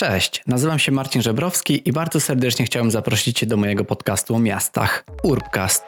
Cześć, nazywam się Marcin Żebrowski i bardzo serdecznie chciałem zaprosić Cię do mojego podcastu o miastach Urbcast.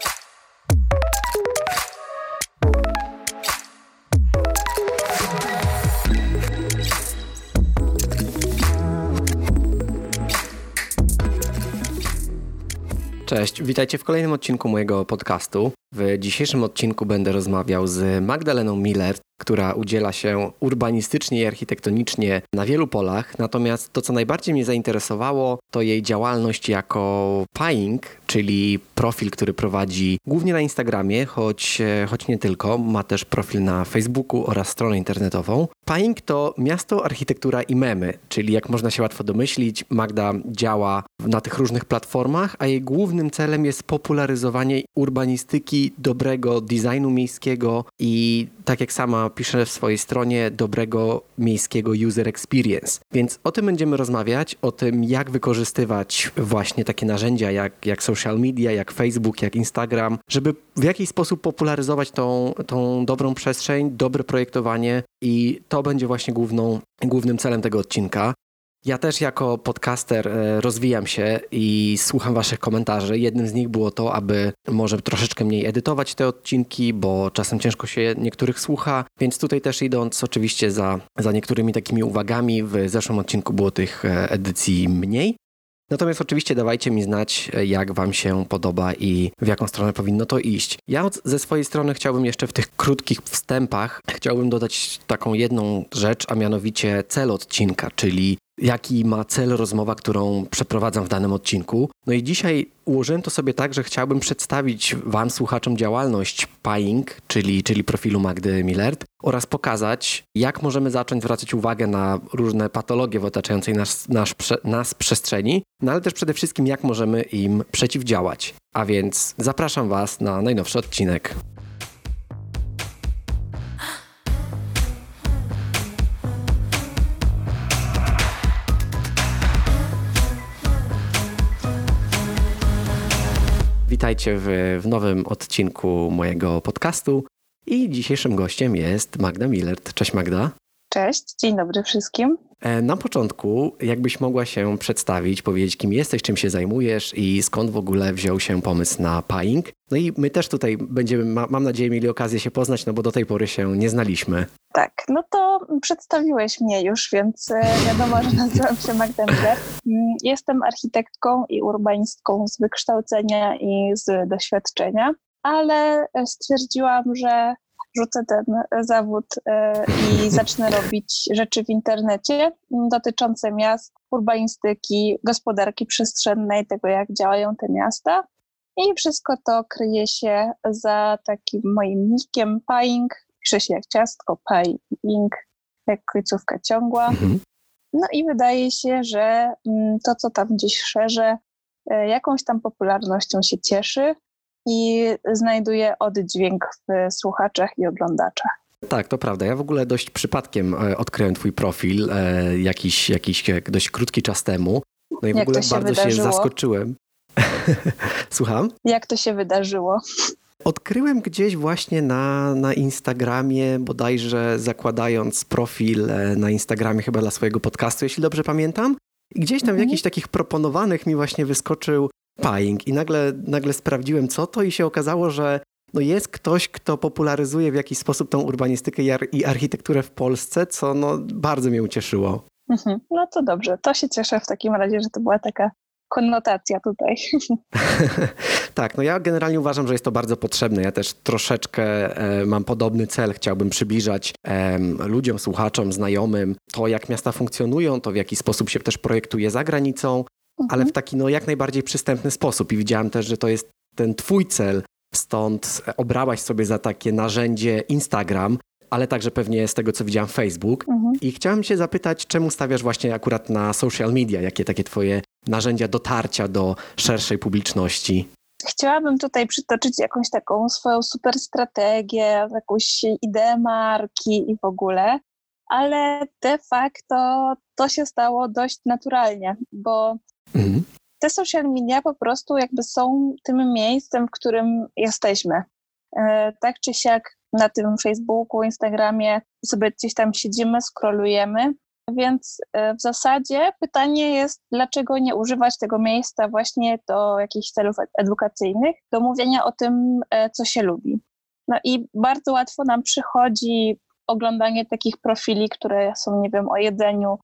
Cześć, witajcie w kolejnym odcinku mojego podcastu. W dzisiejszym odcinku będę rozmawiał z Magdaleną Miller, która udziela się urbanistycznie i architektonicznie na wielu polach. Natomiast to, co najbardziej mnie zainteresowało, to jej działalność jako Pying, czyli profil, który prowadzi głównie na Instagramie, choć, e, choć nie tylko. Ma też profil na Facebooku oraz stronę internetową. Pying to miasto, architektura i memy, czyli jak można się łatwo domyślić, Magda działa na tych różnych platformach, a jej głównym celem jest popularyzowanie urbanistyki, dobrego designu miejskiego i tak jak sama pisze w swojej stronie, dobrego miejskiego user experience. Więc o tym będziemy rozmawiać, o tym jak wykorzystywać właśnie takie narzędzia jak, jak social media, jak Facebook, jak Instagram, żeby w jakiś sposób popularyzować tą, tą dobrą przestrzeń, dobre projektowanie i to będzie właśnie główną, głównym celem tego odcinka. Ja też jako podcaster e, rozwijam się i słucham Waszych komentarzy. Jednym z nich było to, aby może troszeczkę mniej edytować te odcinki, bo czasem ciężko się niektórych słucha, więc tutaj też idąc oczywiście za, za niektórymi takimi uwagami, w zeszłym odcinku było tych e, edycji mniej. Natomiast oczywiście dawajcie mi znać, e, jak Wam się podoba i w jaką stronę powinno to iść. Ja ze swojej strony chciałbym jeszcze w tych krótkich wstępach, chciałbym dodać taką jedną rzecz, a mianowicie cel odcinka, czyli jaki ma cel rozmowa, którą przeprowadzam w danym odcinku. No i dzisiaj ułożyłem to sobie tak, że chciałbym przedstawić Wam, słuchaczom, działalność Pying, czyli, czyli profilu Magdy Millert oraz pokazać, jak możemy zacząć zwracać uwagę na różne patologie w otaczającej nas, nas, nas przestrzeni, no ale też przede wszystkim, jak możemy im przeciwdziałać. A więc zapraszam Was na najnowszy odcinek. Witajcie w, w nowym odcinku mojego podcastu. I dzisiejszym gościem jest Magda Millert. Cześć Magda. Cześć, dzień dobry wszystkim. E, na początku, jakbyś mogła się przedstawić, powiedzieć, kim jesteś, czym się zajmujesz i skąd w ogóle wziął się pomysł na Pying. No i my też tutaj będziemy, mam nadzieję, mieli okazję się poznać, no bo do tej pory się nie znaliśmy. Tak, no to przedstawiłeś mnie już, więc e, wiadomo, że nazywam się Magda Miller. Mm, jestem architektką i urbanistką z wykształcenia i z doświadczenia, ale stwierdziłam, że rzucę ten zawód e, i zacznę robić rzeczy w internecie dotyczące miast, urbanistyki, gospodarki przestrzennej, tego jak działają te miasta. I wszystko to kryje się za takim moim nickiem Pying. Pisze się jak ciastko, Pying, jak końcówka ciągła. Mhm. No i wydaje się, że mm, to, co tam gdzieś szerze, e, jakąś tam popularnością się cieszy i znajduje oddźwięk w słuchaczach i oglądaczach. Tak, to prawda. Ja w ogóle dość przypadkiem e, odkryłem twój profil e, jakiś, jakiś dość krótki czas temu. No i w Jak ogóle się bardzo wydarzyło? się zaskoczyłem. Słucham? Jak to się wydarzyło? Odkryłem gdzieś właśnie na, na Instagramie, bodajże zakładając profil e, na Instagramie chyba dla swojego podcastu, jeśli dobrze pamiętam. I gdzieś tam w mhm. jakichś takich proponowanych mi właśnie wyskoczył Pying i nagle, nagle sprawdziłem co to i się okazało, że no jest ktoś, kto popularyzuje w jakiś sposób tą urbanistykę i, ar i architekturę w Polsce, co no bardzo mnie ucieszyło. Mhm. No to dobrze, to się cieszę w takim razie, że to była taka konnotacja tutaj. tak, no ja generalnie uważam, że jest to bardzo potrzebne. Ja też troszeczkę e, mam podobny cel. Chciałbym przybliżać e, ludziom, słuchaczom, znajomym to, jak miasta funkcjonują, to w jaki sposób się też projektuje za granicą, ale w mhm. taki no, jak najbardziej przystępny sposób. I widziałem też, że to jest ten twój cel, stąd obrałaś sobie za takie narzędzie Instagram, ale także pewnie z tego, co widziałam Facebook. Mhm. I chciałem się zapytać, czemu stawiasz właśnie akurat na social media? Jakie takie twoje narzędzia dotarcia do szerszej publiczności? Chciałabym tutaj przytoczyć jakąś taką swoją super strategię, jakąś ideę marki i w ogóle, ale de facto to się stało dość naturalnie, bo Mhm. Te social media po prostu jakby są tym miejscem, w którym jesteśmy. E, tak czy siak na tym Facebooku, Instagramie sobie gdzieś tam siedzimy, skrolujemy Więc e, w zasadzie pytanie jest, dlaczego nie używać tego miejsca właśnie do jakichś celów edukacyjnych, do mówienia o tym, e, co się lubi. No i bardzo łatwo nam przychodzi oglądanie takich profili, które są, nie wiem, o jedzeniu, e,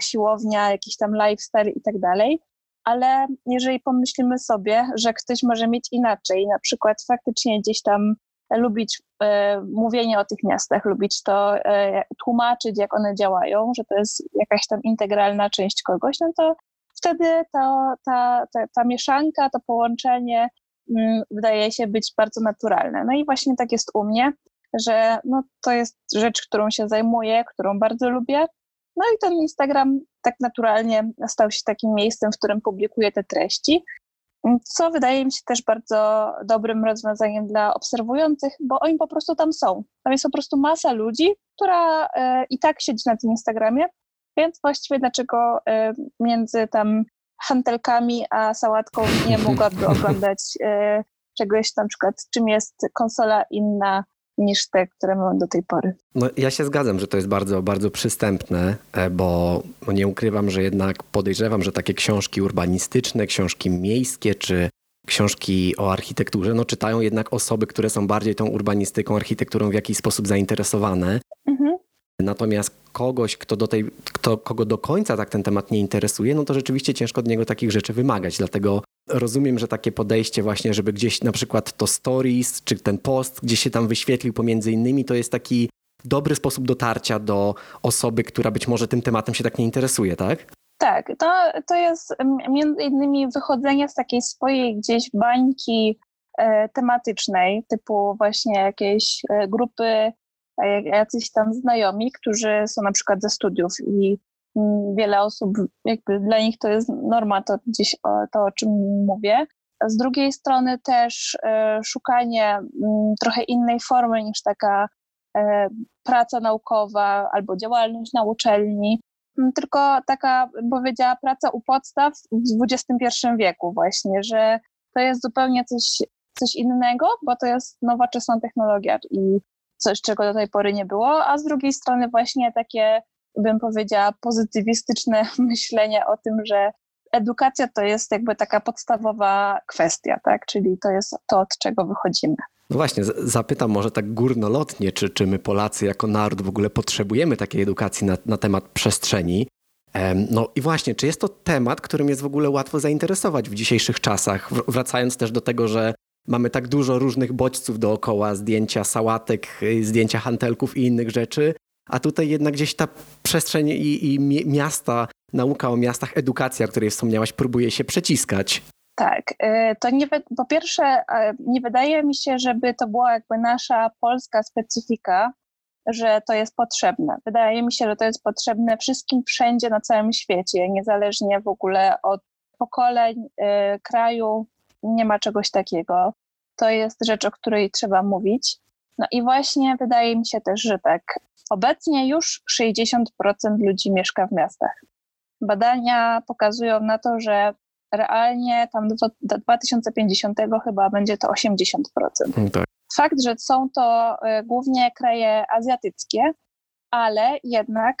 siłownia, jakiś tam lifestyle i tak dalej. Ale jeżeli pomyślimy sobie, że ktoś może mieć inaczej, na przykład faktycznie gdzieś tam lubić e, mówienie o tych miastach, lubić to e, tłumaczyć, jak one działają, że to jest jakaś tam integralna część kogoś, no to wtedy to, ta, ta, ta mieszanka, to połączenie mm, wydaje się być bardzo naturalne. No i właśnie tak jest u mnie, że no, to jest rzecz, którą się zajmuję, którą bardzo lubię. No i ten Instagram tak naturalnie stał się takim miejscem, w którym publikuję te treści co wydaje mi się też bardzo dobrym rozwiązaniem dla obserwujących, bo oni po prostu tam są. Tam jest po prostu masa ludzi, która e, i tak siedzi na tym Instagramie, więc właściwie dlaczego e, między tam hantelkami a sałatką nie mogłaby oglądać e, czegoś na przykład, czym jest konsola inna niż te, które mam do tej pory. No, ja się zgadzam, że to jest bardzo, bardzo przystępne, e, bo nie ukrywam, że jednak podejrzewam, że takie książki urbanistyczne, książki miejskie czy książki o architekturze, no czytają jednak osoby, które są bardziej tą urbanistyką, architekturą w jakiś sposób zainteresowane. Mhm. Natomiast kogoś, kto do tej, kto, kogo do końca tak ten temat nie interesuje, no to rzeczywiście ciężko od niego takich rzeczy wymagać. Dlatego rozumiem, że takie podejście właśnie, żeby gdzieś na przykład to stories, czy ten post gdzieś się tam wyświetlił pomiędzy innymi, to jest taki dobry sposób dotarcia do osoby, która być może tym tematem się tak nie interesuje, tak? Tak, to, to jest między innymi wychodzenie z takiej swojej gdzieś bańki e, tematycznej, typu właśnie jakieś e, grupy jacyś tam znajomi, którzy są na przykład ze studiów i wiele osób, jakby dla nich to jest norma, to gdzieś to, o czym mówię. Z drugiej strony też e, szukanie mm, trochę innej formy niż taka e, praca naukowa albo działalność na uczelni, mm, tylko taka, powiedziała, praca u podstaw w XXI wieku właśnie, że to jest zupełnie coś, coś innego, bo to jest nowoczesna technologia i coś, czego do tej pory nie było, a z drugiej strony właśnie takie, bym powiedziała, pozytywistyczne myślenie o tym, że edukacja to jest jakby taka podstawowa kwestia, tak? Czyli to jest to, od czego wychodzimy. No właśnie, zapytam może tak górnolotnie, czy, czy my Polacy jako naród w ogóle potrzebujemy takiej edukacji na, na temat przestrzeni? No i właśnie, czy jest to temat, którym jest w ogóle łatwo zainteresować w dzisiejszych czasach? Wracając też do tego, że Mamy tak dużo różnych bodźców dookoła, zdjęcia sałatek, y, zdjęcia hantelków i innych rzeczy, a tutaj jednak gdzieś ta przestrzeń i, i miasta, nauka o miastach, edukacja, o której wspomniałaś, próbuje się przeciskać. Tak, y, to nie, po pierwsze nie wydaje mi się, żeby to była jakby nasza polska specyfika, że to jest potrzebne. Wydaje mi się, że to jest potrzebne wszystkim wszędzie na całym świecie, niezależnie w ogóle od pokoleń, y, kraju, nie ma czegoś takiego. To jest rzecz, o której trzeba mówić. No i właśnie wydaje mi się też, że tak. Obecnie już 60% ludzi mieszka w miastach. Badania pokazują na to, że realnie tam do, do 2050 chyba będzie to 80%. Mm, tak. Fakt, że są to y, głównie kraje azjatyckie, ale jednak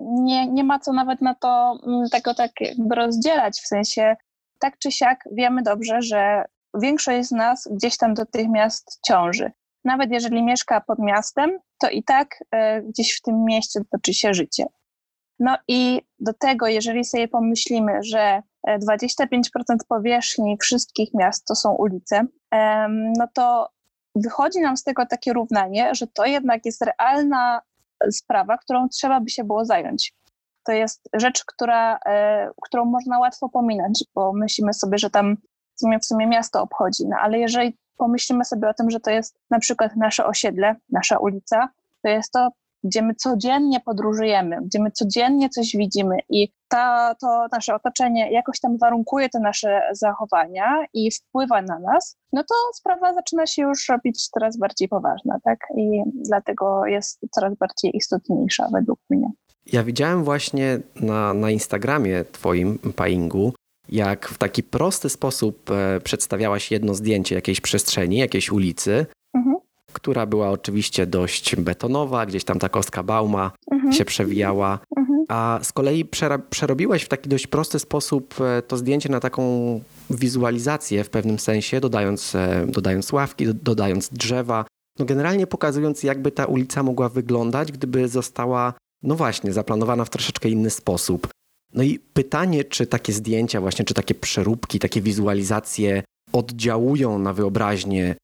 nie, nie ma co nawet na to mm, tego tak jakby rozdzielać, w sensie tak czy siak wiemy dobrze, że większość z nas gdzieś tam do tych miast ciąży. Nawet jeżeli mieszka pod miastem, to i tak e, gdzieś w tym mieście toczy się życie. No i do tego, jeżeli sobie pomyślimy, że 25% e, powierzchni wszystkich miast to są ulice, no to wychodzi nam z tego takie równanie, że to jednak jest realna sprawa, którą trzeba by się było zająć to jest rzecz, która, e, którą można łatwo pominąć, bo myślimy sobie, że tam w sumie, w sumie miasto obchodzi. No ale jeżeli pomyślimy sobie o tym, że to jest na przykład nasze osiedle, nasza ulica, to jest to, gdzie my codziennie podróżujemy, gdzie my codziennie coś widzimy i ta, to nasze otoczenie jakoś tam warunkuje te nasze zachowania i wpływa na nas, no to sprawa zaczyna się już robić coraz bardziej poważna, tak? I dlatego jest coraz bardziej istotniejsza według mnie. Ja widziałem właśnie na, na Instagramie twoim, Paingu, jak w taki prosty sposób e, przedstawiałaś jedno zdjęcie jakiejś przestrzeni, jakiejś ulicy, mhm. która była oczywiście dość betonowa, gdzieś tam ta kostka bauma mhm. się przewijała. Mhm. A z kolei przerobiłeś w taki dość prosty sposób e, to zdjęcie na taką wizualizację w pewnym sensie, dodając, e, dodając ławki, dodając drzewa, no generalnie pokazując, jakby ta ulica mogła wyglądać, gdyby została, no właśnie, zaplanowana w troszeczkę inny sposób. No i pytanie, czy takie zdjęcia, właśnie, czy takie przeróbki, takie wizualizacje oddziałują na wyobraźnię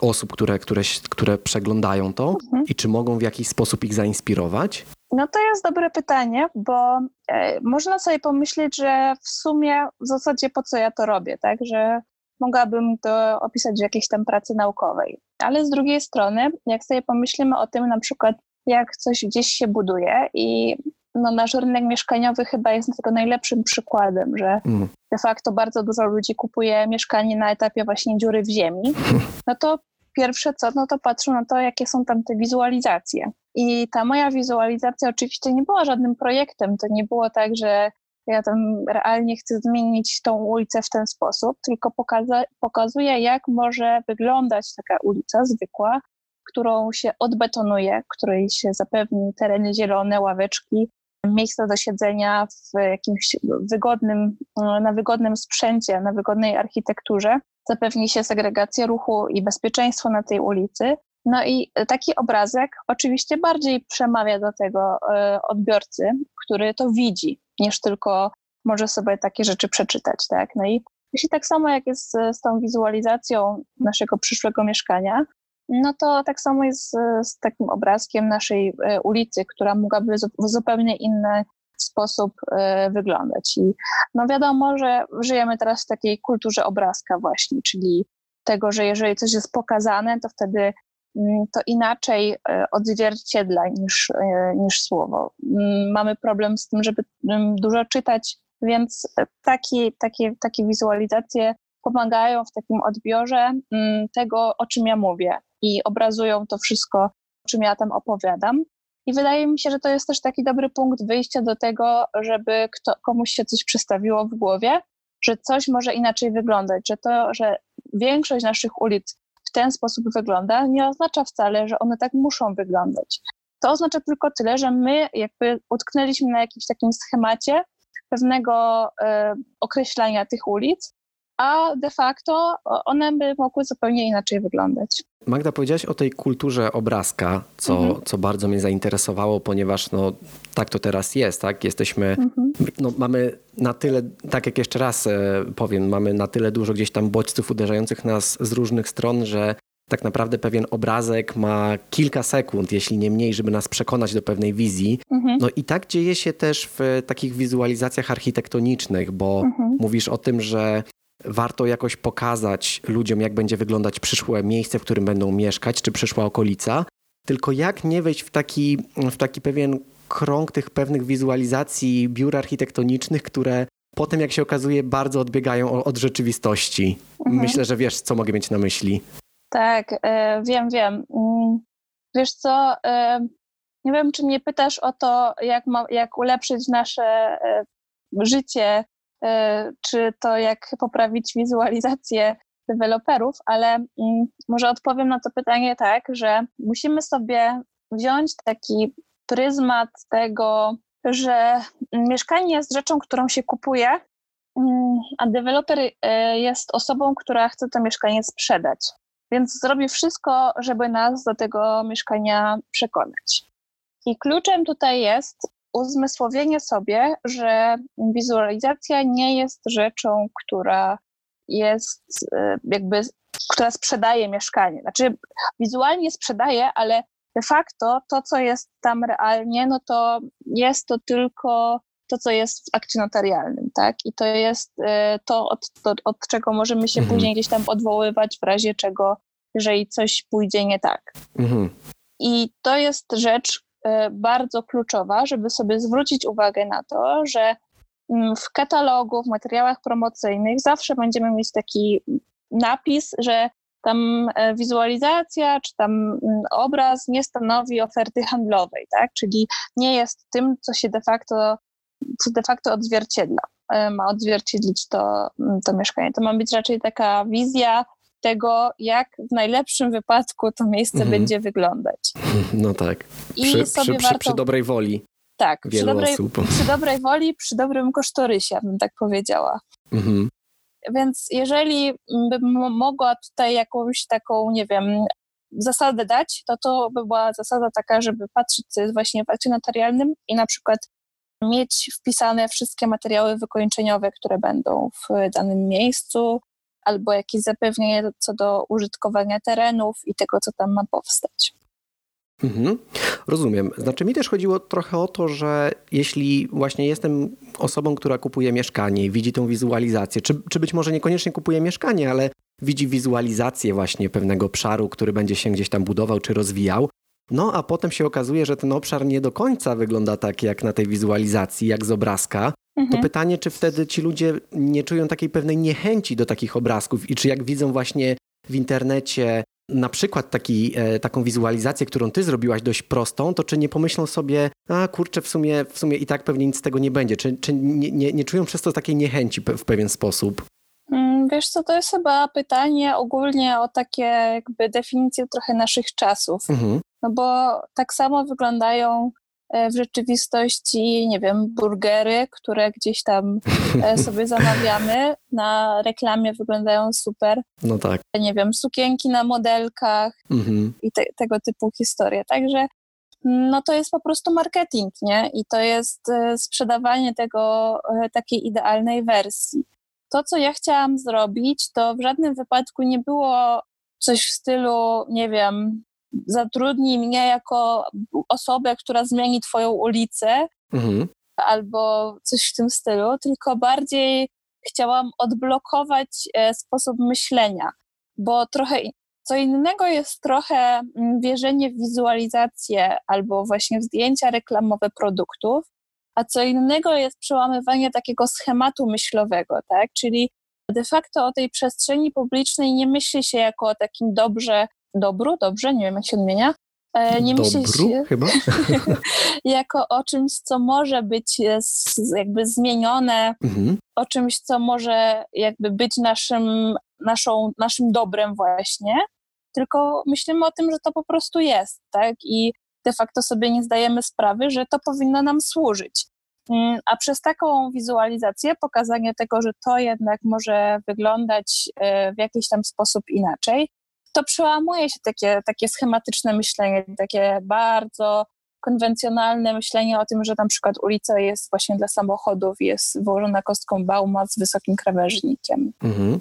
osób, które, które, które przeglądają to mhm. i czy mogą w jakiś sposób ich zainspirować? No to jest dobre pytanie, bo e, można sobie pomyśleć, że w sumie w zasadzie po co ja to robię, tak, że mogłabym to opisać w jakiejś tam pracy naukowej. Ale z drugiej strony, jak sobie pomyślimy o tym na przykład, jak coś gdzieś się buduje i no, nasz rynek mieszkaniowy chyba jest tego najlepszym przykładem, że mm. de facto bardzo dużo ludzi kupuje mieszkanie na etapie właśnie dziury w ziemi, no to pierwsze co, no to patrzą na to, jakie są tam te wizualizacje. I ta moja wizualizacja oczywiście nie była żadnym projektem, to nie było tak, że ja tam realnie chcę zmienić tą ulicę w ten sposób, tylko pokaza- pokazuję, jak może wyglądać taka ulica zwykła, którą się odbetonuje, której się zapewni tereny zielone, ławeczki, miejsca do siedzenia w jakimś wygodnym, na wygodnym sprzęcie, na wygodnej architekturze, zapewni się segregację ruchu i bezpieczeństwo na tej ulicy. No i taki obrazek oczywiście bardziej przemawia do tego e, odbiorcy, który to widzi, niż tylko może sobie takie rzeczy przeczytać, tak? No i jeśli tak samo jak jest z tą wizualizacją naszego przyszłego mieszkania, no to tak samo jest z, z takim obrazkiem naszej e, ulicy, która mogłaby w zupełnie inny sposób e, wyglądać. I no wiadomo, że żyjemy teraz w takiej kulturze obrazka właśnie, czyli tego, że jeżeli coś jest pokazane, to wtedy mm, to inaczej e, odzwierciedla niż, niż słowo. Mm, mamy problem z tym, żeby mm, dużo czytać, więc taki, takie, takie wizualizacje pomagają w takim odbiorze tego, o czym ja mówię i obrazują to wszystko, o czym ja tam opowiadam. I wydaje mi się, że to jest też taki dobry punkt wyjścia do tego, żeby kto, komuś się coś przestawiło w głowie, że coś może inaczej wyglądać, że to, że większość naszych ulic w ten sposób wygląda, nie oznacza wcale, że one tak muszą wyglądać. To oznacza tylko tyle, że my jakby utknęliśmy na jakimś takim schemacie pewnego y, określania tych ulic, a de facto one by mogły zupełnie inaczej wyglądać. Magda, powiedziałaś o tej kulturze obrazka, co, mhm. co bardzo mnie zainteresowało, ponieważ no, tak to teraz jest, tak? Jesteśmy, mhm. no, mamy na tyle, tak jak jeszcze raz e, powiem, mamy na tyle dużo gdzieś tam bodźców uderzających nas z różnych stron, że tak naprawdę pewien obrazek ma kilka sekund, jeśli nie mniej, żeby nas przekonać do pewnej wizji. Mhm. No i tak dzieje się też w takich wizualizacjach architektonicznych, bo mhm. mówisz o tym, że warto jakoś pokazać ludziom, jak będzie wyglądać przyszłe miejsce, w którym będą mieszkać, czy przyszła okolica, tylko jak nie wejść w taki, w taki pewien krąg tych pewnych wizualizacji biur architektonicznych, które potem, jak się okazuje, bardzo odbiegają od rzeczywistości. Mhm. Myślę, że wiesz, co mogę mieć na myśli. Tak, e, wiem, wiem. Mm, wiesz co, e, nie wiem, czy mnie pytasz o to, jak, ma, jak ulepszyć nasze e, życie czy to jak poprawić wizualizację deweloperów, ale mm, może odpowiem na to pytanie tak, że musimy sobie wziąć taki pryzmat tego, że mieszkanie jest rzeczą, którą się kupuje, mm, a deweloper e, jest osobą, która chce to mieszkanie sprzedać. Więc zrobi wszystko, żeby nas do tego mieszkania przekonać. I kluczem tutaj jest uzmysłowienie sobie, że wizualizacja nie jest rzeczą, która jest e, jakby, która sprzedaje mieszkanie. Znaczy, wizualnie sprzedaje, ale de facto to, co jest tam realnie, no to jest to tylko to, co jest w akcie notarialnym, tak? I to jest e, to, od, to, od czego możemy się mhm. później gdzieś tam odwoływać w razie czego, jeżeli coś pójdzie nie tak. Mhm. I to jest rzecz, bardzo kluczowa, żeby sobie zwrócić uwagę na to, że mm, w katalogu, w materiałach promocyjnych zawsze będziemy mieć taki napis, że tam e, wizualizacja czy tam mm, obraz nie stanowi oferty handlowej, tak? Czyli nie jest tym, co się de facto, co de facto odzwierciedla. E, ma odzwierciedlić to, mm, to mieszkanie. To ma być raczej taka wizja tego, jak w najlepszym wypadku to miejsce mhm. będzie wyglądać. No tak. I przy, sobie przy, warto... przy dobrej woli. Tak, przy dobrej, przy dobrej woli, przy dobrym kosztorysie, bym tak powiedziała. Mhm. Więc jeżeli bym mogła tutaj jakąś taką, nie wiem, zasadę dać, to to by była zasada taka, żeby patrzeć, co jest właśnie w akcie notarialnym i na przykład mieć wpisane wszystkie materiały wykończeniowe, które będą w danym miejscu, albo jakieś zapewnienie co do użytkowania terenów i tego, co tam ma powstać. Mhm. Rozumiem. Znaczy mi też chodziło trochę o to, że jeśli właśnie jestem osobą, która kupuje mieszkanie, widzi tą wizualizację, czy, czy być może niekoniecznie kupuje mieszkanie, ale widzi wizualizację właśnie pewnego obszaru, który będzie się gdzieś tam budował czy rozwijał, no a potem się okazuje, że ten obszar nie do końca wygląda tak jak na tej wizualizacji, jak z obrazka. Mhm. To pytanie, czy wtedy ci ludzie nie czują takiej pewnej niechęci do takich obrazków i czy jak widzą właśnie w internecie na przykład taki, e, taką wizualizację, którą ty zrobiłaś dość prostą, to czy nie pomyślą sobie, a kurczę, w sumie, w sumie i tak pewnie nic z tego nie będzie? Czy, czy nie, nie, nie czują przez to takiej niechęci w pewien sposób? Mm, wiesz co, to jest chyba pytanie ogólnie o takie jakby definicje trochę naszych czasów. Mhm. No bo tak samo wyglądają w rzeczywistości, nie wiem, burgery, które gdzieś tam e, sobie zamawiamy. Na reklamie wyglądają super. No tak. Nie wiem, sukienki na modelkach mhm. i te, tego typu historie. Także no to jest po prostu marketing, nie? I to jest e, sprzedawanie tego, takiej idealnej wersji. To, co ja chciałam zrobić, to w żadnym wypadku nie było coś w stylu, nie wiem, zatrudnij mnie jako osobę, która zmieni twoją ulicę, mhm. albo coś w tym stylu, tylko bardziej chciałam odblokować e, sposób myślenia, bo trochę co innego jest trochę mm, wierzenie w wizualizację albo właśnie w zdjęcia reklamowe produktów, a co innego jest przełamywanie takiego schematu myślowego, tak? Czyli de facto o tej przestrzeni publicznej nie myśli się jako o takim dobrze dobru, dobrze, nie wiem jak się odmienia, e, nie myśli się chyba? jako o czymś, co może być e, jakby zmienione, mhm. o czymś, co może jakby być naszym, naszą, naszym dobrem właśnie, tylko myślimy o tym, że to po prostu jest, tak? I de facto sobie nie zdajemy sprawy, że to powinno nam służyć. Mm, a przez taką wizualizację, pokazanie tego, że to jednak może wyglądać e, w jakiś tam sposób inaczej, to przełamuje się takie, takie schematyczne myślenie, takie bardzo konwencjonalne myślenie o tym, że na przykład ulica jest właśnie dla samochodów, jest wyłożona kostką bauma z wysokim krawężnikiem. Mhm.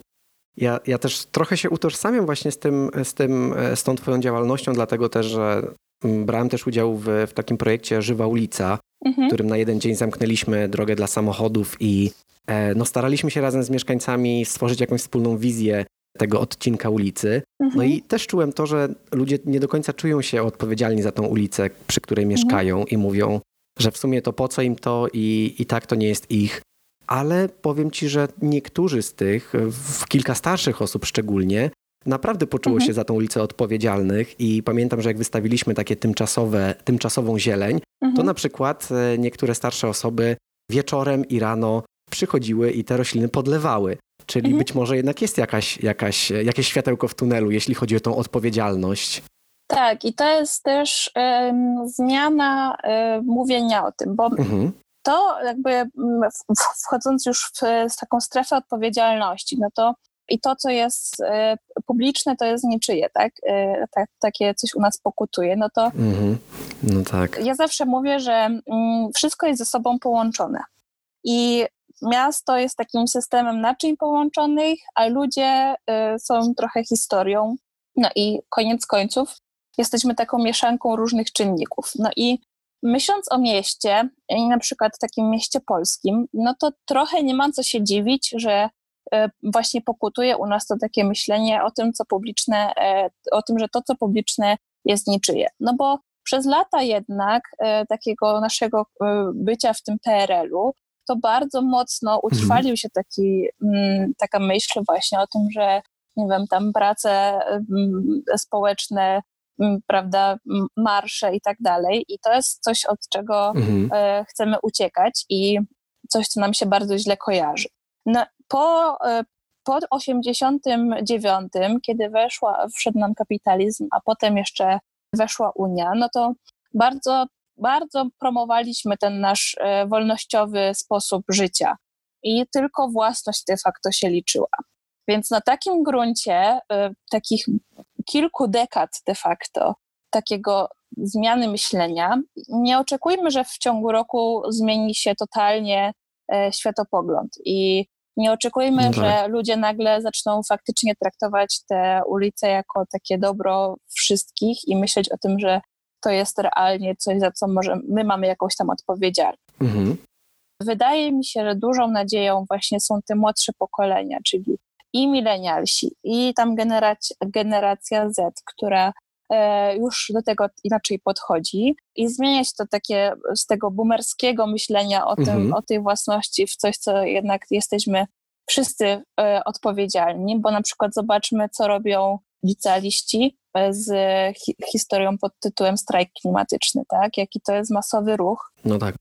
Ja, ja też trochę się utożsamiam właśnie z tym, z tym, z tą twoją działalnością, dlatego też, że mm, brałem też udział w, w takim projekcie Żywa Ulica, mhm. w którym na jeden dzień zamknęliśmy drogę dla samochodów i e, no, staraliśmy się razem z mieszkańcami stworzyć jakąś wspólną wizję tego odcinka ulicy. No mhm. i też czułem to, że ludzie nie do końca czują się odpowiedzialni za tą ulicę, przy której mhm. mieszkają i mówią, że w sumie to po co im to i, i tak to nie jest ich. Ale powiem ci, że niektórzy z tych, w kilka starszych osób szczególnie, naprawdę poczuło mhm. się za tą ulicę odpowiedzialnych i pamiętam, że jak wystawiliśmy takie tymczasowe, tymczasową zieleń, to mhm. na przykład e, niektóre starsze osoby wieczorem i rano przychodziły i te rośliny podlewały. Czyli mhm. być może jednak jest jakaś, jakaś, jakieś światełko w tunelu, jeśli chodzi o tą odpowiedzialność. Tak, i to jest też zmiana mówienia o tym, bo mhm. to jakby wchodząc już w, w taką strefę odpowiedzialności, no to i to, co jest y, publiczne, to jest niczyje, tak? Tak takie coś u nas pokutuje, no to mhm. no tak. ja zawsze mówię, że mm, wszystko jest ze sobą połączone. I miasto jest takim systemem naczyń połączonych, a ludzie y, są trochę historią. No i koniec końców jesteśmy taką mieszanką różnych czynników. No i myśląc o mieście, i na przykład takim mieście polskim, no to trochę nie ma co się dziwić, że y, właśnie pokutuje u nas to takie myślenie o tym, co publiczne, e, o tym, że to, co publiczne jest niczyje. No bo przez lata jednak e, takiego naszego e, bycia w tym PRL-u to bardzo mocno mhm. utrwalił się taki, mm, taka myśl właśnie o tym, że nie wiem, tam prace mm, społeczne, mm, prawda, marsze i tak dalej. I to jest coś, od czego mhm. E, chcemy uciekać i coś, co nam się bardzo źle kojarzy. No, po, e, po 89, kiedy weszła, wszedł nam kapitalizm, a potem jeszcze weszła Unia, no to bardzo bardzo promowaliśmy ten nasz e, wolnościowy sposób życia i tylko własność de facto się liczyła. Więc na takim gruncie, e, takich kilku dekad de facto, takiego zmiany myślenia, nie oczekujmy, że w ciągu roku zmieni się totalnie e, światopogląd i nie oczekujmy, no tak. że ludzie nagle zaczną faktycznie traktować te ulice jako takie dobro wszystkich i myśleć o tym, że to jest realnie coś, za co może my mamy jakąś tam odpowiedzialność. Mhm. Wydaje mi się, że dużą nadzieją właśnie są te młodsze pokolenia, czyli i milenialsi, i tam generacja, generacja Z, która e, już do tego inaczej podchodzi i zmieniać to takie z tego boomerskiego myślenia o, tym, mhm. o tej własności w coś, co jednak jesteśmy wszyscy e, odpowiedzialni, bo na przykład zobaczmy, co robią licealiści e, z hi historią pod tytułem strajk klimatyczny, tak? Jaki to jest masowy ruch. No tak.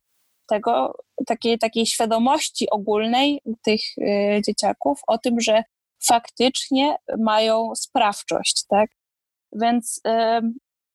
Tego, takiej, takiej świadomości ogólnej tych y, dzieciaków o tym, że faktycznie mają sprawczość, tak? Więc y,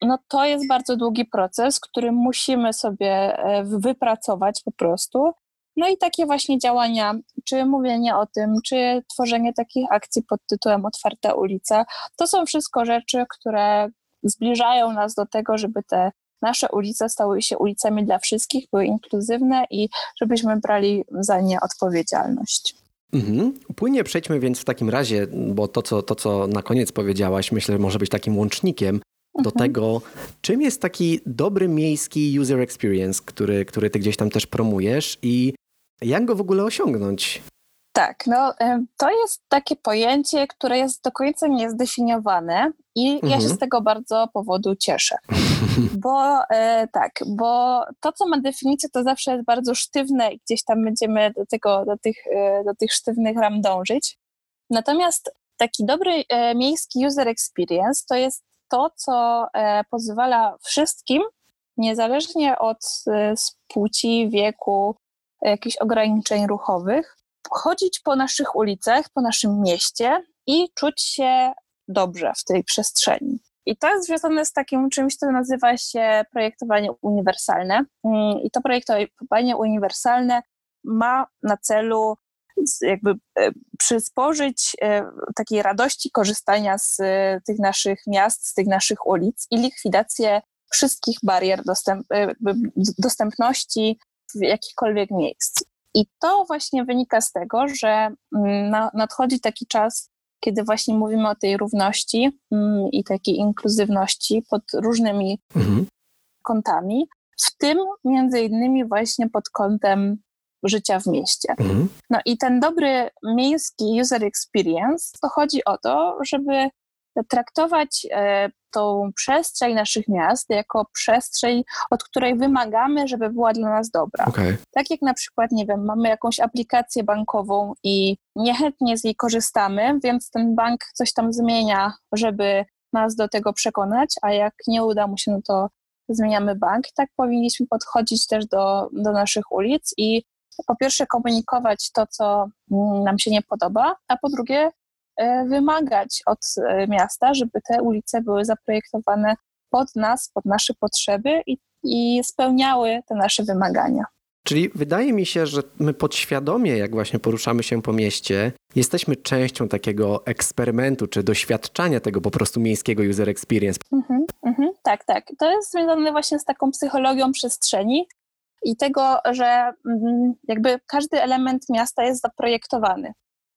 no to jest bardzo długi proces, który musimy sobie wypracować po prostu no i takie właśnie działania, czy mówienie o tym, czy tworzenie takich akcji pod tytułem Otwarta ulica, to są wszystko rzeczy, które zbliżają nas do tego, żeby te nasze ulice stały się ulicami dla wszystkich, były inkluzywne i żebyśmy brali za nie odpowiedzialność. Mhm. Płynnie przejdźmy więc w takim razie, bo to co, to, co na koniec powiedziałaś, myślę, że może być takim łącznikiem do mhm. tego, czym jest taki dobry miejski user experience, który, który ty gdzieś tam też promujesz i jak go w ogóle osiągnąć? Tak, no to jest takie pojęcie, które jest do końca niezdefiniowane i mhm. ja się mhm. z tego bardzo powodu cieszę. Bo e, tak, bo to, co ma definicję, to zawsze jest bardzo sztywne i gdzieś tam będziemy do, tego, do, tych, e, do tych sztywnych ram dążyć. Natomiast taki dobry e, miejski user experience to jest to, co pozwala wszystkim, niezależnie od płci, wieku, jakichś ograniczeń ruchowych, chodzić po naszych ulicach, po naszym mieście i czuć się dobrze w tej przestrzeni. I to jest związane z takim czymś, co nazywa się projektowanie uniwersalne. Mm, I to projektowanie uniwersalne ma na celu jakby e, przysporzyć e, takiej radości korzystania z e, tych naszych miast, z tych naszych ulic i likwidację wszystkich barier dostęp, dostępności w jakichkolwiek miejsc. I to właśnie wynika z tego, że mm, nadchodzi taki czas, kiedy właśnie mówimy o tej równości mm, i takiej inkluzywności pod różnymi mhm. kątami, w tym między innymi właśnie pod kątem życia w mieście. Mhm. No i ten dobry miejski user experience to chodzi o to, żeby traktować e, tą przestrzeń naszych miast jako przestrzeń, od której wymagamy, żeby była dla nas dobra. Okay. Tak jak na przykład, nie wiem, mamy jakąś aplikację bankową i niechętnie z niej korzystamy, więc ten bank coś tam zmienia, żeby nas do tego przekonać, a jak nie uda mu się, no to zmieniamy bank. Tak powinniśmy podchodzić też do, do naszych ulic i po pierwsze komunikować to, co nam się nie podoba, a po drugie wymagać od e, miasta, żeby te ulice były zaprojektowane pod nas, pod nasze potrzeby i, i spełniały te nasze wymagania. Czyli wydaje mi się, że my podświadomie, jak właśnie poruszamy się po mieście, jesteśmy częścią takiego eksperymentu czy doświadczania tego po prostu miejskiego user experience. Mhm, mhm, tak, tak. To jest związane właśnie z taką psychologią przestrzeni i tego, że mm, jakby każdy element miasta jest zaprojektowany.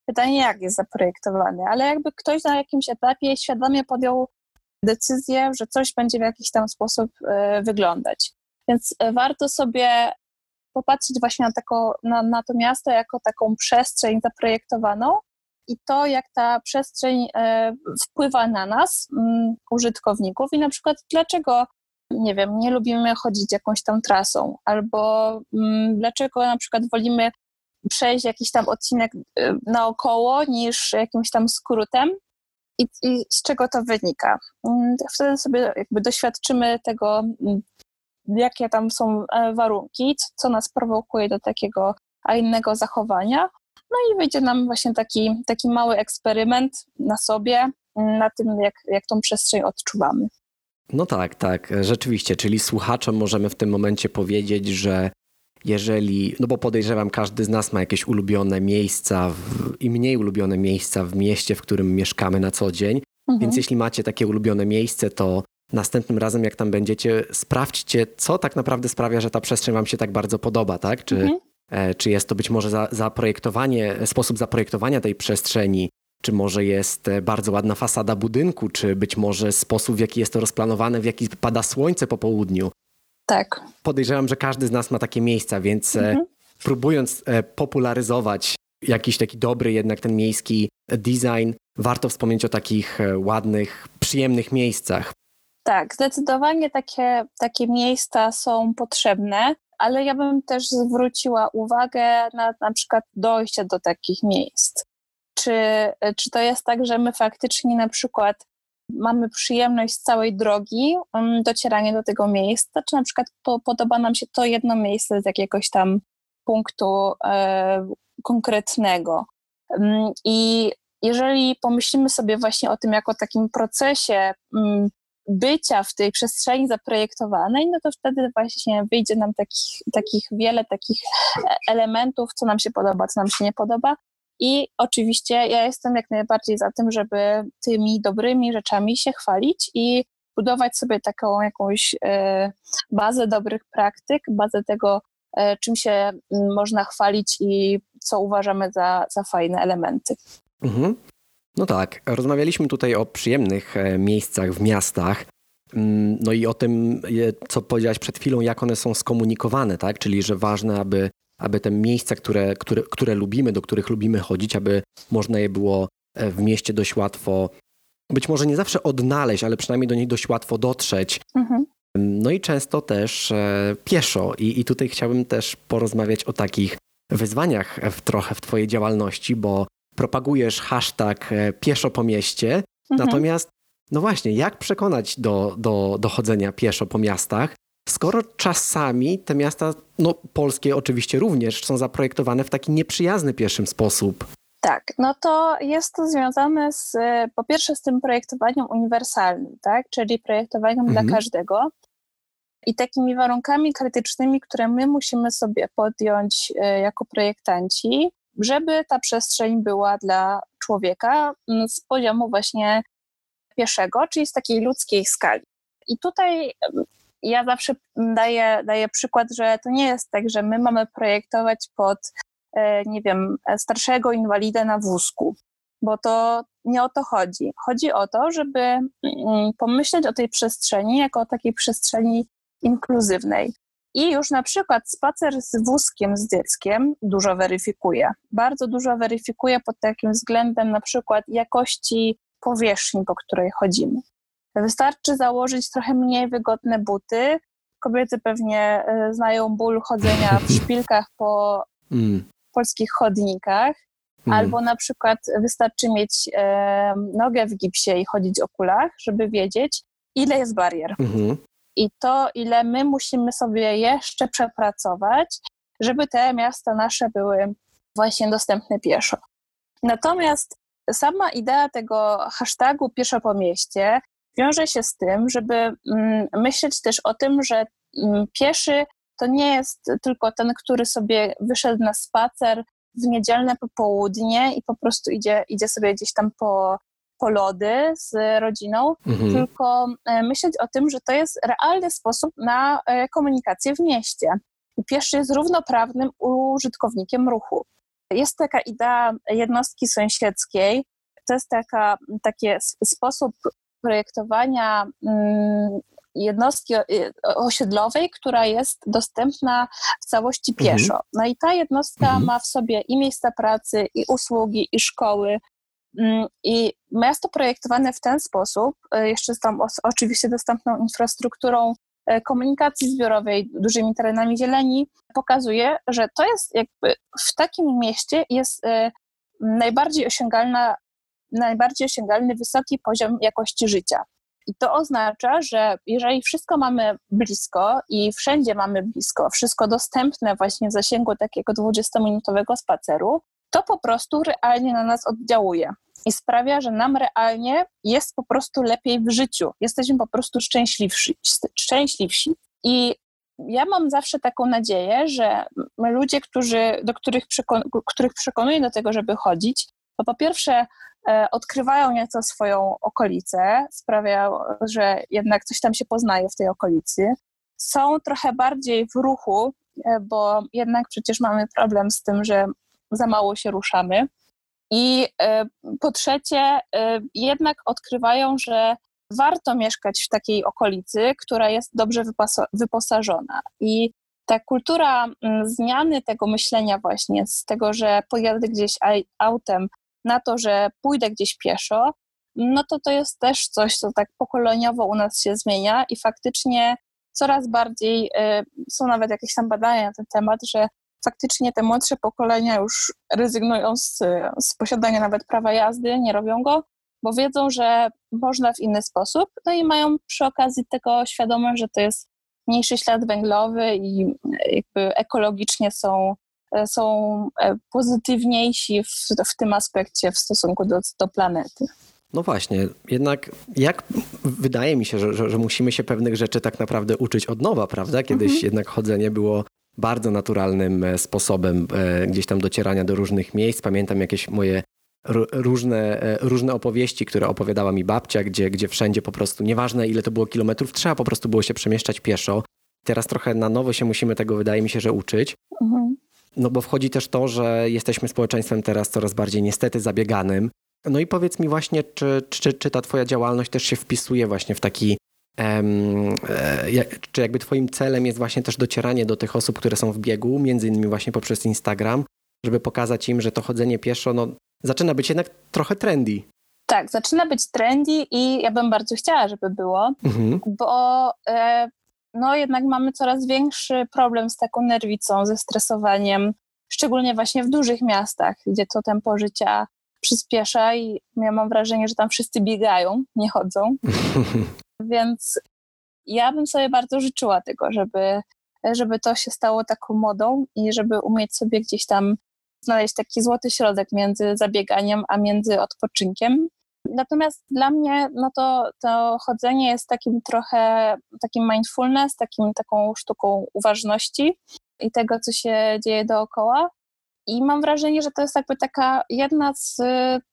Pytanie, jak jest zaprojektowany, ale jakby ktoś na jakimś etapie świadomie podjął decyzję, że coś będzie w jakiś tam sposób y, wyglądać. Więc y, warto sobie popatrzeć właśnie na, tako, na, na to miasto jako taką przestrzeń zaprojektowaną i to, jak ta przestrzeń y, wpływa na nas, mm, użytkowników i na przykład dlaczego nie wiem, nie lubimy chodzić jakąś tam trasą, albo mm, dlaczego na przykład wolimy przejść jakiś tam odcinek y, naokoło niż jakimś tam skrótem. I, I, z czego to wynika? Mm, wtedy sobie jakby doświadczymy tego, mm, jakie tam są e, warunki, co nas prowokuje do takiego, a innego zachowania. No i wyjdzie nam właśnie taki, taki mały eksperyment na sobie, mm, na tym, jak, jak tą przestrzeń odczuwamy. No tak, tak, rzeczywiście, czyli słuchaczom możemy w tym momencie powiedzieć, że jeżeli, no bo podejrzewam, każdy z nas ma jakieś ulubione miejsca w, i mniej ulubione miejsca w mieście, w którym mieszkamy na co dzień. Mhm. Więc jeśli macie takie ulubione miejsce, to następnym razem, jak tam będziecie, sprawdźcie, co tak naprawdę sprawia, że ta przestrzeń Wam się tak bardzo podoba, tak? Czy, mhm. e, czy jest to być może za, zaprojektowanie, sposób zaprojektowania tej przestrzeni, czy może jest e, bardzo ładna fasada budynku, czy być może sposób, w jaki jest to rozplanowane, w jaki pada słońce po południu. Tak. Podejrzewam, że każdy z nas ma takie miejsca, więc e, mhm. próbując e, popularyzować jakiś taki dobry jednak ten miejski design, warto wspomnieć o takich ładnych, przyjemnych miejscach. Tak, zdecydowanie takie, takie miejsca są potrzebne, ale ja bym też zwróciła uwagę na na przykład dojście do takich miejsc. Czy, czy to jest tak, że my faktycznie na przykład mamy przyjemność z całej drogi um, docierania do tego miejsca, czy na przykład po, podoba nam się to jedno miejsce z jakiegoś tam punktu e, konkretnego. Um, I jeżeli pomyślimy sobie właśnie o tym jako takim procesie um, bycia w tej przestrzeni zaprojektowanej, no to wtedy właśnie wyjdzie nam takich, takich wiele takich e, elementów, co nam się podoba, co nam się nie podoba. I oczywiście ja jestem jak najbardziej za tym, żeby tymi dobrymi rzeczami się chwalić i budować sobie taką jakąś e, bazę dobrych praktyk, bazę tego, e, czym się można chwalić i co uważamy za, za fajne elementy. Mhm. No tak, rozmawialiśmy tutaj o przyjemnych e, miejscach w miastach. Mm, no i o tym, co powiedziałaś przed chwilą, jak one są skomunikowane, tak? Czyli, że ważne, aby, aby te miejsca, które, które, które lubimy, do których lubimy chodzić, aby można je było e, w mieście dość łatwo, być może nie zawsze odnaleźć, ale przynajmniej do nich dość łatwo dotrzeć. Mhm. No i często też e, pieszo. I, I tutaj chciałbym też porozmawiać o takich wyzwaniach w, trochę w Twojej działalności, bo propagujesz hashtag e, pieszo po mieście, mhm. natomiast no właśnie, jak przekonać do, do, do chodzenia pieszo po miastach, skoro czasami te miasta, no polskie oczywiście również, są zaprojektowane w taki nieprzyjazny pieszym sposób? Tak, no to jest to związane z, po pierwsze z tym projektowaniem uniwersalnym, tak, czyli projektowaniem mhm. dla każdego i takimi warunkami krytycznymi, które my musimy sobie podjąć e, jako projektanci, żeby ta przestrzeń była dla człowieka mm, z poziomu właśnie pieszego, czyli z takiej ludzkiej skali. I tutaj mm, ja zawsze daję, daję przykład, że to nie jest tak, że my mamy projektować pod, e, nie wiem, starszego inwalidę na wózku, bo to nie o to chodzi. Chodzi o to, żeby mm, pomyśleć o tej przestrzeni jako o takiej przestrzeni inkluzywnej. I już na przykład spacer z wózkiem z dzieckiem dużo weryfikuje. Bardzo dużo weryfikuje pod takim względem na przykład jakości powierzchni, po której chodzimy. Wystarczy założyć trochę mniej wygodne buty. Kobiety pewnie e, znają ból chodzenia w szpilkach po mm. polskich chodnikach. Mm. Albo na przykład wystarczy mieć e, nogę w gipsie i chodzić o kulach, żeby wiedzieć, ile jest barier. Mm -hmm i to, ile my musimy sobie jeszcze przepracować, żeby te miasta nasze były właśnie dostępne pieszo. Natomiast sama idea tego hashtagu pieszo po mieście wiąże się z tym, żeby mm, myśleć też o tym, że mm, pieszy to nie jest tylko ten, który sobie wyszedł na spacer w niedzielne popołudnie i po prostu idzie, idzie sobie gdzieś tam po, po lody z rodziną, mhm. tylko e, myśleć o tym, że to jest realny sposób na e, komunikację w mieście. I pieszy jest równoprawnym użytkownikiem ruchu. Jest taka idea jednostki sąsiedzkiej, to jest taka, taki sposób projektowania mm, jednostki e, osiedlowej, która jest dostępna w całości mhm. pieszo. No i ta jednostka mhm. ma w sobie i miejsca pracy, i usługi, i szkoły, Mm, I miasto projektowane w ten sposób, e, jeszcze z tam oczywiście dostępną infrastrukturą e, komunikacji zbiorowej, dużymi terenami zieleni, pokazuje, że to jest jakby w takim mieście jest najbardziej osiągalna, najbardziej osiągalny wysoki poziom jakości życia. I to oznacza, że jeżeli wszystko mamy blisko i wszędzie mamy blisko, wszystko dostępne właśnie w zasięgu takiego 20-minutowego spaceru, to po prostu realnie na nas oddziałuje. i sprawia, że nam realnie jest po prostu lepiej w życiu. Jesteśmy po prostu szczęśliwsi. szczęśliwsi. I ja mam zawsze taką nadzieję, że ludzie, którzy, do których, przekon których przekonuję do tego, żeby chodzić, to po pierwsze odkrywają nieco swoją okolicę, sprawiają, że jednak coś tam się poznaje w tej okolicy. Są trochę bardziej w ruchu, e, bo jednak przecież mamy problem z tym, że za mało się ruszamy. I e, po trzecie, e, jednak odkrywają, że warto mieszkać w takiej okolicy, która jest dobrze wyposażona. I ta kultura mm, zmiany tego myślenia właśnie z tego, że pojadę gdzieś autem, na to, że pójdę gdzieś pieszo, no to to jest też coś, co tak pokoleniowo u nas się zmienia i faktycznie coraz bardziej, e, są nawet jakieś tam badania na ten temat, że faktycznie te młodsze pokolenia już rezygnują z, z posiadania nawet prawa jazdy, nie robią go, bo wiedzą, że można w inny sposób, no i mają przy okazji tego świadomość, że to jest mniejszy ślad węglowy i jakby ekologicznie są, są e, pozytywniejsi w, w tym aspekcie w stosunku do, do planety. No właśnie, jednak jak wydaje mi się, że, że, że, musimy się pewnych rzeczy tak naprawdę uczyć od nowa, prawda? Kiedyś mhm. jednak chodzenie było bardzo naturalnym e, sposobem e, gdzieś tam docierania do różnych miejsc. Pamiętam jakieś moje różne, e, różne opowieści, które opowiadała mi babcia, gdzie, gdzie wszędzie po prostu, nieważne ile to było kilometrów, trzeba po prostu było się przemieszczać pieszo. Teraz trochę na nowo się musimy tego, wydaje mi się, że uczyć. Mhm. No bo wchodzi też to, że jesteśmy społeczeństwem teraz coraz bardziej niestety zabieganym. No i powiedz mi właśnie, czy, czy, czy ta twoja działalność też się wpisuje właśnie w taki E, czy jakby twoim celem jest właśnie też docieranie do tych osób, które są w biegu, między innymi właśnie poprzez Instagram, żeby pokazać im, że to chodzenie pieszo no, zaczyna być jednak trochę trendy. Tak, zaczyna być trendy i ja bym bardzo chciała, żeby było, mhm. bo e, no jednak mamy coraz większy problem z taką nerwicą, ze stresowaniem, szczególnie właśnie w dużych miastach, gdzie to tempo życia przyspiesza i ja mam wrażenie, że tam wszyscy biegają, nie chodzą. Więc ja bym sobie bardzo życzyła tego, żeby, żeby to się stało taką modą i żeby umieć sobie gdzieś tam znaleźć taki złoty środek między zabieganiem a między odpoczynkiem. Natomiast dla mnie no to, to chodzenie jest takim trochę takim mindfulness, takim, taką sztuką uważności i tego, co się dzieje dookoła. I mam wrażenie, że to jest jakby taka jedna z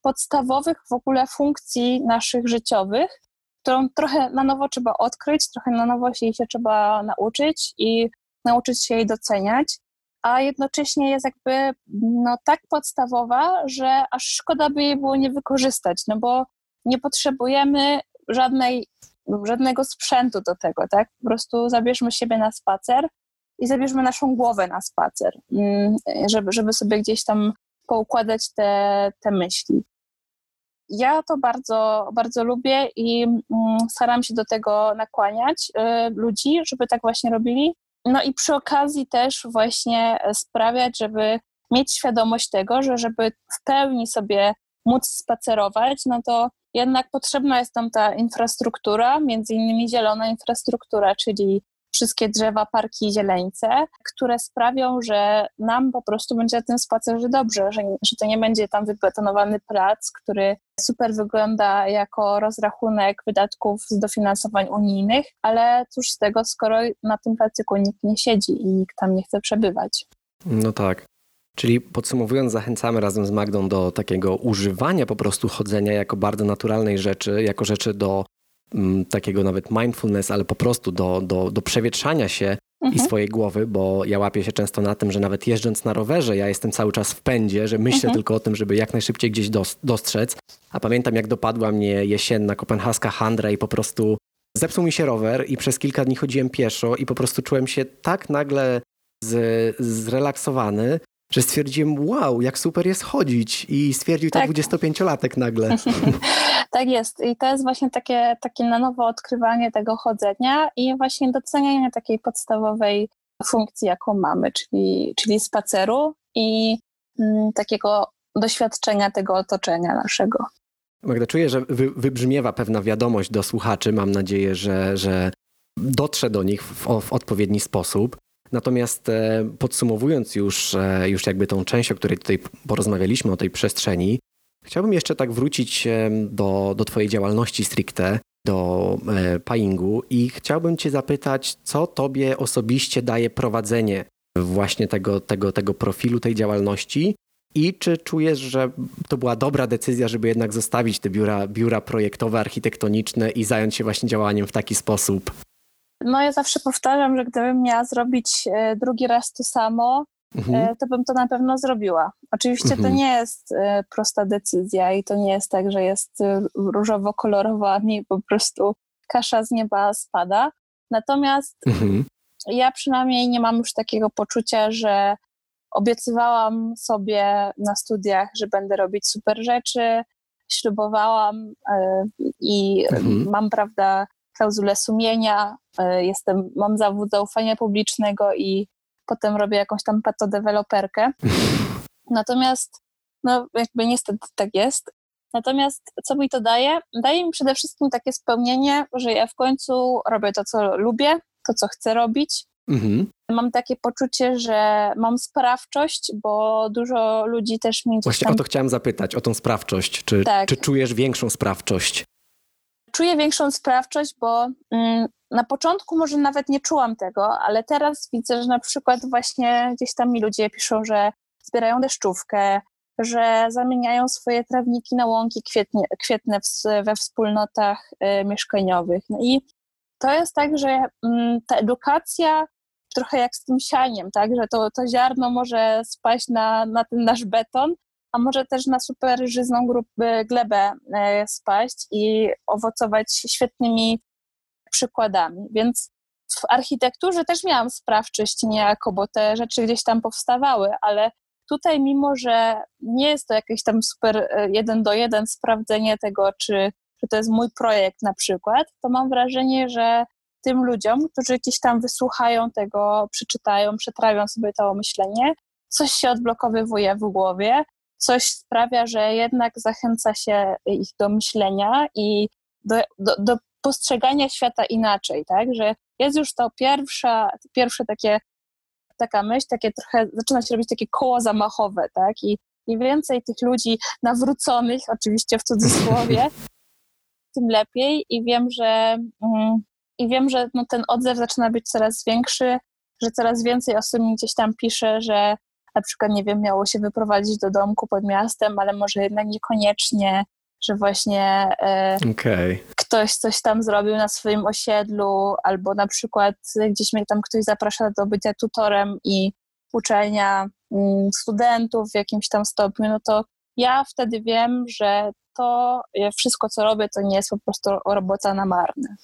podstawowych w ogóle funkcji naszych życiowych, którą trochę na nowo trzeba odkryć, trochę na nowo się jej się trzeba nauczyć i nauczyć się jej doceniać, a jednocześnie jest jakby no, tak podstawowa, że aż szkoda by jej było nie wykorzystać, no bo nie potrzebujemy żadnej, żadnego sprzętu do tego, tak? Po prostu zabierzmy siebie na spacer i zabierzmy naszą głowę na spacer, mm, żeby, żeby sobie gdzieś tam poukładać te, te myśli ja to bardzo, bardzo lubię i mm, staram się do tego nakłaniać y, ludzi, żeby tak właśnie robili. No i przy okazji też właśnie sprawiać, żeby mieć świadomość tego, że żeby w pełni sobie móc spacerować, no to jednak potrzebna jest tam ta infrastruktura, między innymi zielona infrastruktura, czyli wszystkie drzewa, parki i zieleńce, które sprawią, że nam po prostu będzie na tym spacerze dobrze, że, że to nie będzie tam wybetonowany plac, który super wygląda jako rozrachunek wydatków z dofinansowań unijnych, ale cóż z tego, skoro na tym placyku nikt nie siedzi i nikt tam nie chce przebywać. No tak. Czyli podsumowując, zachęcamy razem z Magdą do takiego używania po prostu chodzenia jako bardzo naturalnej rzeczy, jako rzeczy do takiego nawet mindfulness, ale po prostu do, do, do przewietrzania się mhm. i swojej głowy, bo ja łapię się często na tym, że nawet jeżdżąc na rowerze, ja jestem cały czas w pędzie, że myślę mhm. tylko o tym, żeby jak najszybciej gdzieś dostrzec. A pamiętam, jak dopadła mnie jesienna kopenhaska handra i po prostu zepsuł mi się rower i przez kilka dni chodziłem pieszo i po prostu czułem się tak nagle z, zrelaksowany, że stwierdziłem, wow, jak super jest chodzić i stwierdził tak. to 25-latek nagle. tak jest i to jest właśnie takie, takie na nowo odkrywanie tego chodzenia i właśnie docenianie takiej podstawowej funkcji, jaką mamy, czyli, czyli spaceru i mm, takiego doświadczenia tego otoczenia naszego. Magda, czuję, że wy, wybrzmiewa pewna wiadomość do słuchaczy. Mam nadzieję, że, że dotrze do nich w, w odpowiedni sposób. Natomiast e, podsumowując już, e, już jakby tą część, o której tutaj porozmawialiśmy, o tej przestrzeni, Chciałbym jeszcze tak wrócić do, do Twojej działalności stricte, do e, Paingu i chciałbym Cię zapytać, co Tobie osobiście daje prowadzenie właśnie tego, tego, tego profilu, tej działalności i czy czujesz, że to była dobra decyzja, żeby jednak zostawić te biura, biura projektowe, architektoniczne i zająć się właśnie działaniem w taki sposób? No ja zawsze powtarzam, że gdybym miała zrobić e, drugi raz to samo, mhm. E, to bym to na pewno zrobiła. Oczywiście mhm. to nie jest e, prosta decyzja i to nie jest tak, że jest różowo-kolorowo, a nie po prostu kasza z nieba spada. Natomiast mhm. ja przynajmniej nie mam już takiego poczucia, że obiecywałam sobie na studiach, że będę robić super rzeczy, ślubowałam i mhm. mam, prawda, klauzulę sumienia, e, jestem, mam zawód zaufania publicznego i potem robię jakąś tam patodeweloperkę. Natomiast, no jakby niestety tak jest. Natomiast co mi to daje? Daje mi przede wszystkim takie spełnienie, że ja w końcu robię to, co lubię, to, co chcę robić. Mhm. Mam takie poczucie, że mam sprawczość, bo dużo ludzi też mi. Właśnie tam... o to chciałam zapytać, o tą sprawczość. Czy, tak. czy czujesz większą sprawczość? Czuję większą sprawczość, bo mm, na początku może nawet nie czułam tego, ale teraz widzę, że na przykład właśnie gdzieś tam mi ludzie piszą, że zbierają deszczówkę, że zamieniają swoje trawniki na łąki kwietnie, kwietne w, we wspólnotach y, mieszkaniowych. No i to jest tak, że mm, ta edukacja trochę jak z tym sianiem, tak, że to, to ziarno może spaść na, na ten nasz beton, a może też na super żyzną grupę, glebę e, spaść i owocować świetnymi przykładami. Więc w architekturze też miałam sprawczość niejako, bo te rzeczy gdzieś tam powstawały, ale tutaj mimo, że nie jest to jakieś tam super e, jeden do jeden sprawdzenie tego, czy, czy to jest mój projekt na przykład, to mam wrażenie, że tym ludziom, którzy gdzieś tam wysłuchają tego, przeczytają, przetrawią sobie to myślenie, coś się odblokowywuje w głowie, coś sprawia, że jednak zachęca się ich do myślenia i do, do, do postrzegania świata inaczej, tak? Że jest już to pierwsza, pierwsze takie, taka myśl, takie trochę, zaczyna się robić takie koło zamachowe, tak? I im więcej tych ludzi nawróconych, oczywiście w cudzysłowie, tym lepiej i wiem, że mm, i wiem, że no, ten odzew zaczyna być coraz większy, że coraz więcej osób mi gdzieś tam pisze, że na przykład, nie wiem, miało się wyprowadzić do domku pod miastem, ale może jednak niekoniecznie, że właśnie e, okay. ktoś coś tam zrobił na swoim osiedlu, albo na przykład gdzieś mnie tam ktoś zaprasza do bycia tutorem i uczenia mm, studentów w jakimś tam stopniu, no to ja wtedy wiem, że to wszystko, co robię, to nie jest po prostu robota na marne.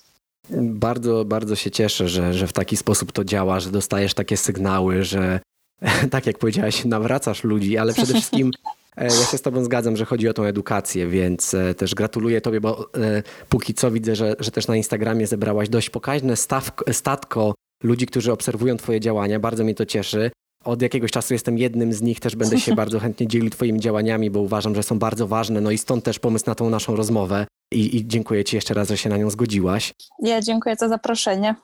Bardzo, bardzo się cieszę, że, że w taki sposób to działa, że dostajesz takie sygnały, że tak jak powiedziałaś, nawracasz ludzi, ale przede wszystkim e, ja się z tobą zgadzam, że chodzi o tą edukację, więc e, też gratuluję tobie, bo e, póki co widzę, że, że też na Instagramie zebrałaś dość pokaźne statko ludzi, którzy obserwują twoje działania. Bardzo mnie to cieszy. Od jakiegoś czasu jestem jednym z nich, też będę się bardzo chętnie dzielił twoimi działaniami, bo uważam, że są bardzo ważne. No i stąd też pomysł na tą naszą rozmowę. I, I, dziękuję Ci jeszcze raz, że się na nią zgodziłaś. Ja dziękuję za zaproszenie.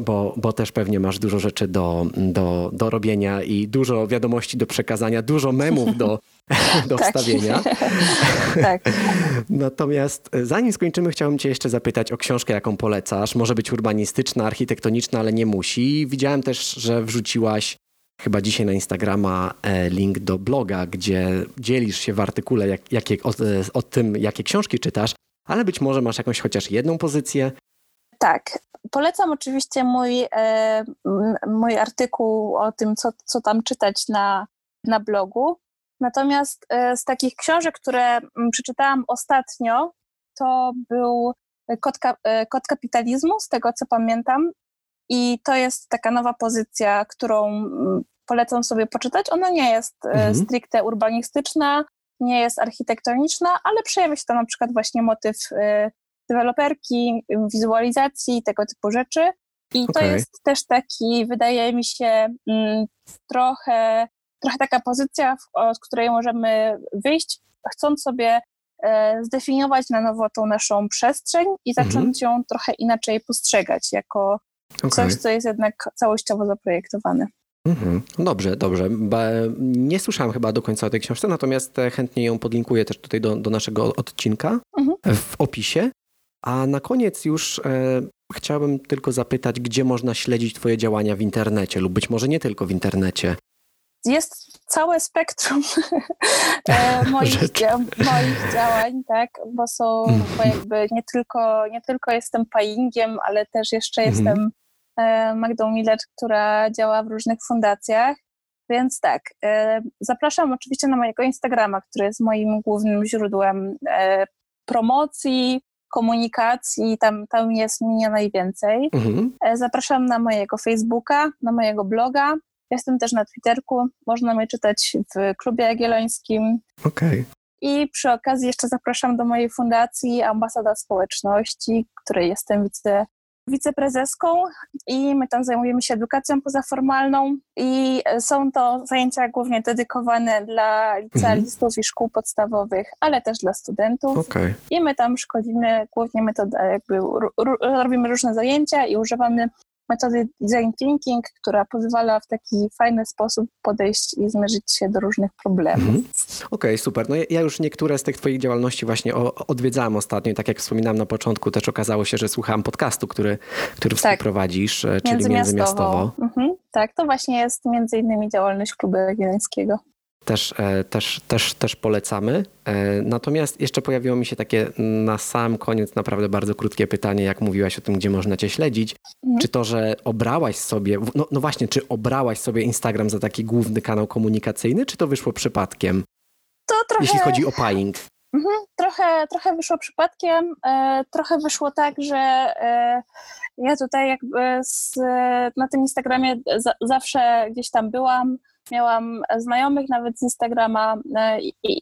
Bo, bo też pewnie masz dużo rzeczy do, do, do robienia i dużo wiadomości do przekazania, dużo memów do, do tak. wstawienia. tak. Natomiast e, zanim skończymy, chciałbym Cię jeszcze zapytać o książkę, jaką polecasz. Może być urbanistyczna, architektoniczna, ale nie musi. Widziałem też, że wrzuciłaś chyba dzisiaj na Instagrama e, link do bloga, gdzie dzielisz się w artykule jak, jakie, o, e, o tym, jakie książki czytasz, ale być może masz jakąś chociaż jedną pozycję. Tak. Polecam oczywiście mój, e, mój artykuł o tym, co, co tam czytać na, na blogu. Natomiast e, z takich książek, które przeczytałam ostatnio, to był Kod, e, Kod kapitalizmu, z tego co pamiętam. I to jest taka nowa pozycja, którą mm, polecam sobie poczytać. Ona nie jest e, mhm. stricte urbanistyczna, nie jest architektoniczna, ale przejawia się tam na przykład właśnie motyw e, deweloperki, wizualizacji, tego typu rzeczy. I okay. to jest też taki, wydaje mi się, mm, trochę, trochę taka pozycja, od której możemy wyjść, chcąc sobie e, zdefiniować na nowo tą naszą przestrzeń i zacząć mhm. ją trochę inaczej postrzegać jako okay. coś, co jest jednak całościowo zaprojektowane. Mhm. Dobrze, dobrze. Nie słyszałem chyba do końca o tej książce, natomiast e, chętnie ją podlinkuję też tutaj do, do naszego odcinka mhm. w opisie. A na koniec już e, chciałbym tylko zapytać, gdzie można śledzić Twoje działania w internecie lub być może nie tylko w internecie. Jest całe spektrum e, moich, dzia moich działań, tak, bo są, bo mhm. jakby nie tylko, nie tylko jestem payingiem, ale też jeszcze jestem e, Magdą Miller, która działa w różnych fundacjach. Więc tak, e, zapraszam oczywiście na mojego Instagrama, który jest moim głównym źródłem promocji, komunikacji, tam, tam jest mnie najwięcej. Mhm. E, zapraszam na mojego Facebooka, na mojego bloga. Jestem też na Twitterku, można mnie czytać w Klubie Jagiellońskim. Okej. Okay. I przy okazji jeszcze zapraszam do mojej fundacji Ambasada Społeczności, której jestem wice wiceprezeską i my tam zajmujemy się edukacją pozaformalną i są to zajęcia głównie dedykowane dla licealistów mhm. i szkół podstawowych, ale też dla studentów. Okay. I my tam szkolimy głównie metodę, jakby robimy różne zajęcia i używamy metody design thinking, która pozwala w taki fajny sposób podejść i zmierzyć się do różnych problemów. Mhm. Okej, okay, super. No ja już niektóre z tych twoich działalności właśnie odwiedzałem ostatnio tak jak wspominałem na początku, też okazało się, że słuchałem podcastu, który, który tak. współprowadzisz, e, czyli Międzymiastowo. Międzymiastowo. Mhm. Tak, to właśnie jest między innymi działalność Klubu Jagiellońskiego też, e, też, też, też polecamy. E, natomiast jeszcze pojawiło mi się takie na sam koniec naprawdę bardzo krótkie pytanie, jak mówiłaś o tym, gdzie można cię śledzić. Mhm. Czy to, że obrałaś sobie, no, no właśnie, czy obrałaś sobie Instagram za taki główny kanał komunikacyjny, czy to wyszło przypadkiem? To trochę... Jeśli chodzi o paying. Mhm, trochę, trochę wyszło przypadkiem, e, trochę wyszło tak, że ja tutaj jakby z, na tym Instagramie za, zawsze gdzieś tam byłam, Miałam znajomych nawet z Instagrama, e,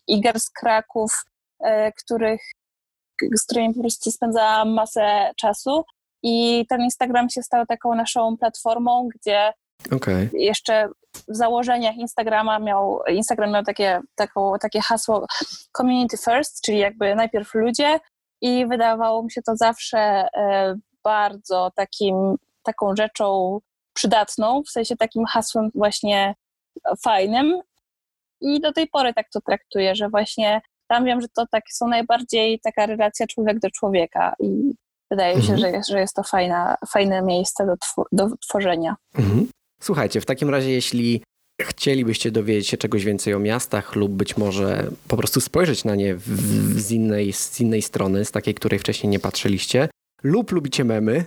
Iger z Kraków, e, których, z którymi po prostu spędzałam masę czasu. I ten Instagram się stał taką naszą platformą, gdzie okay. jeszcze w założeniach Instagrama miał, Instagram miał takie, taką, takie hasło community first, czyli jakby najpierw ludzie i wydawało mi się to zawsze e, bardzo takim, taką rzeczą przydatną, w sensie takim hasłem właśnie fajnym i do tej pory tak to traktuję, że właśnie tam wiem, że to tak są najbardziej taka relacja człowiek do człowieka i wydaje mi mhm. się, że jest, że jest to fajna, fajne miejsce do, twor do tworzenia. Mhm. Słuchajcie, w takim razie jeśli chcielibyście dowiedzieć się czegoś więcej o miastach lub być może po prostu spojrzeć na nie w, w, z, innej, z innej strony, z takiej, której wcześniej nie patrzyliście, lub lubicie memy,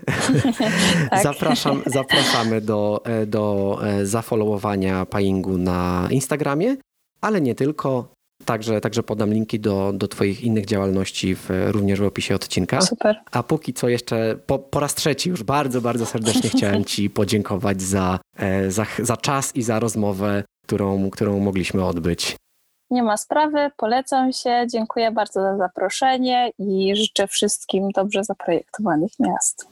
tak. Zapraszam, zapraszamy do, e, do e, zafollowowania Payingu na Instagramie, ale nie tylko. Także, także podam linki do, do Twoich innych działalności w, również w opisie odcinka. Super. A póki co jeszcze po, po raz trzeci już bardzo, bardzo serdecznie chciałem Ci podziękować za, e, za, za czas i za rozmowę, którą, którą mogliśmy odbyć. Nie ma sprawy, polecam się. Dziękuję bardzo za zaproszenie i życzę wszystkim dobrze zaprojektowanych miast.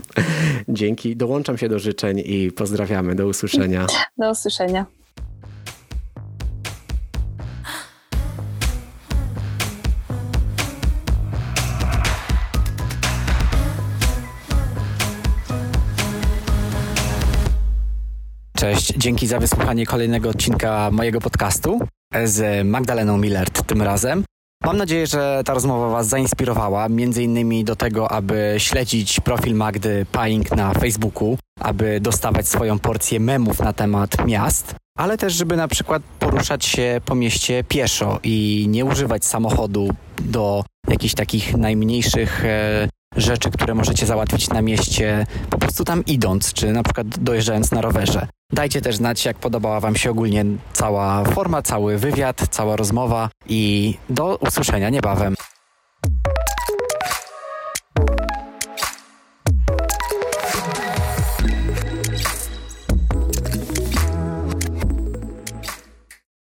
Dzięki, dołączam się do życzeń i pozdrawiamy. Do usłyszenia. Do usłyszenia. Cześć, dzięki za wysłuchanie kolejnego odcinka mojego podcastu z Magdaleną Millert tym razem. Mam nadzieję, że ta rozmowa Was zainspirowała, między innymi do tego, aby śledzić profil Magdy Paying na Facebooku, aby dostawać swoją porcję memów na temat miast, ale też, żeby na przykład poruszać się po mieście pieszo i nie używać samochodu do jakichś takich najmniejszych e, rzeczy, które możecie załatwić na mieście po prostu tam idąc, czy na przykład dojeżdżając na rowerze. Dajcie też znać, jak podobała Wam się ogólnie cała forma, cały wywiad, cała rozmowa i do usłyszenia niebawem.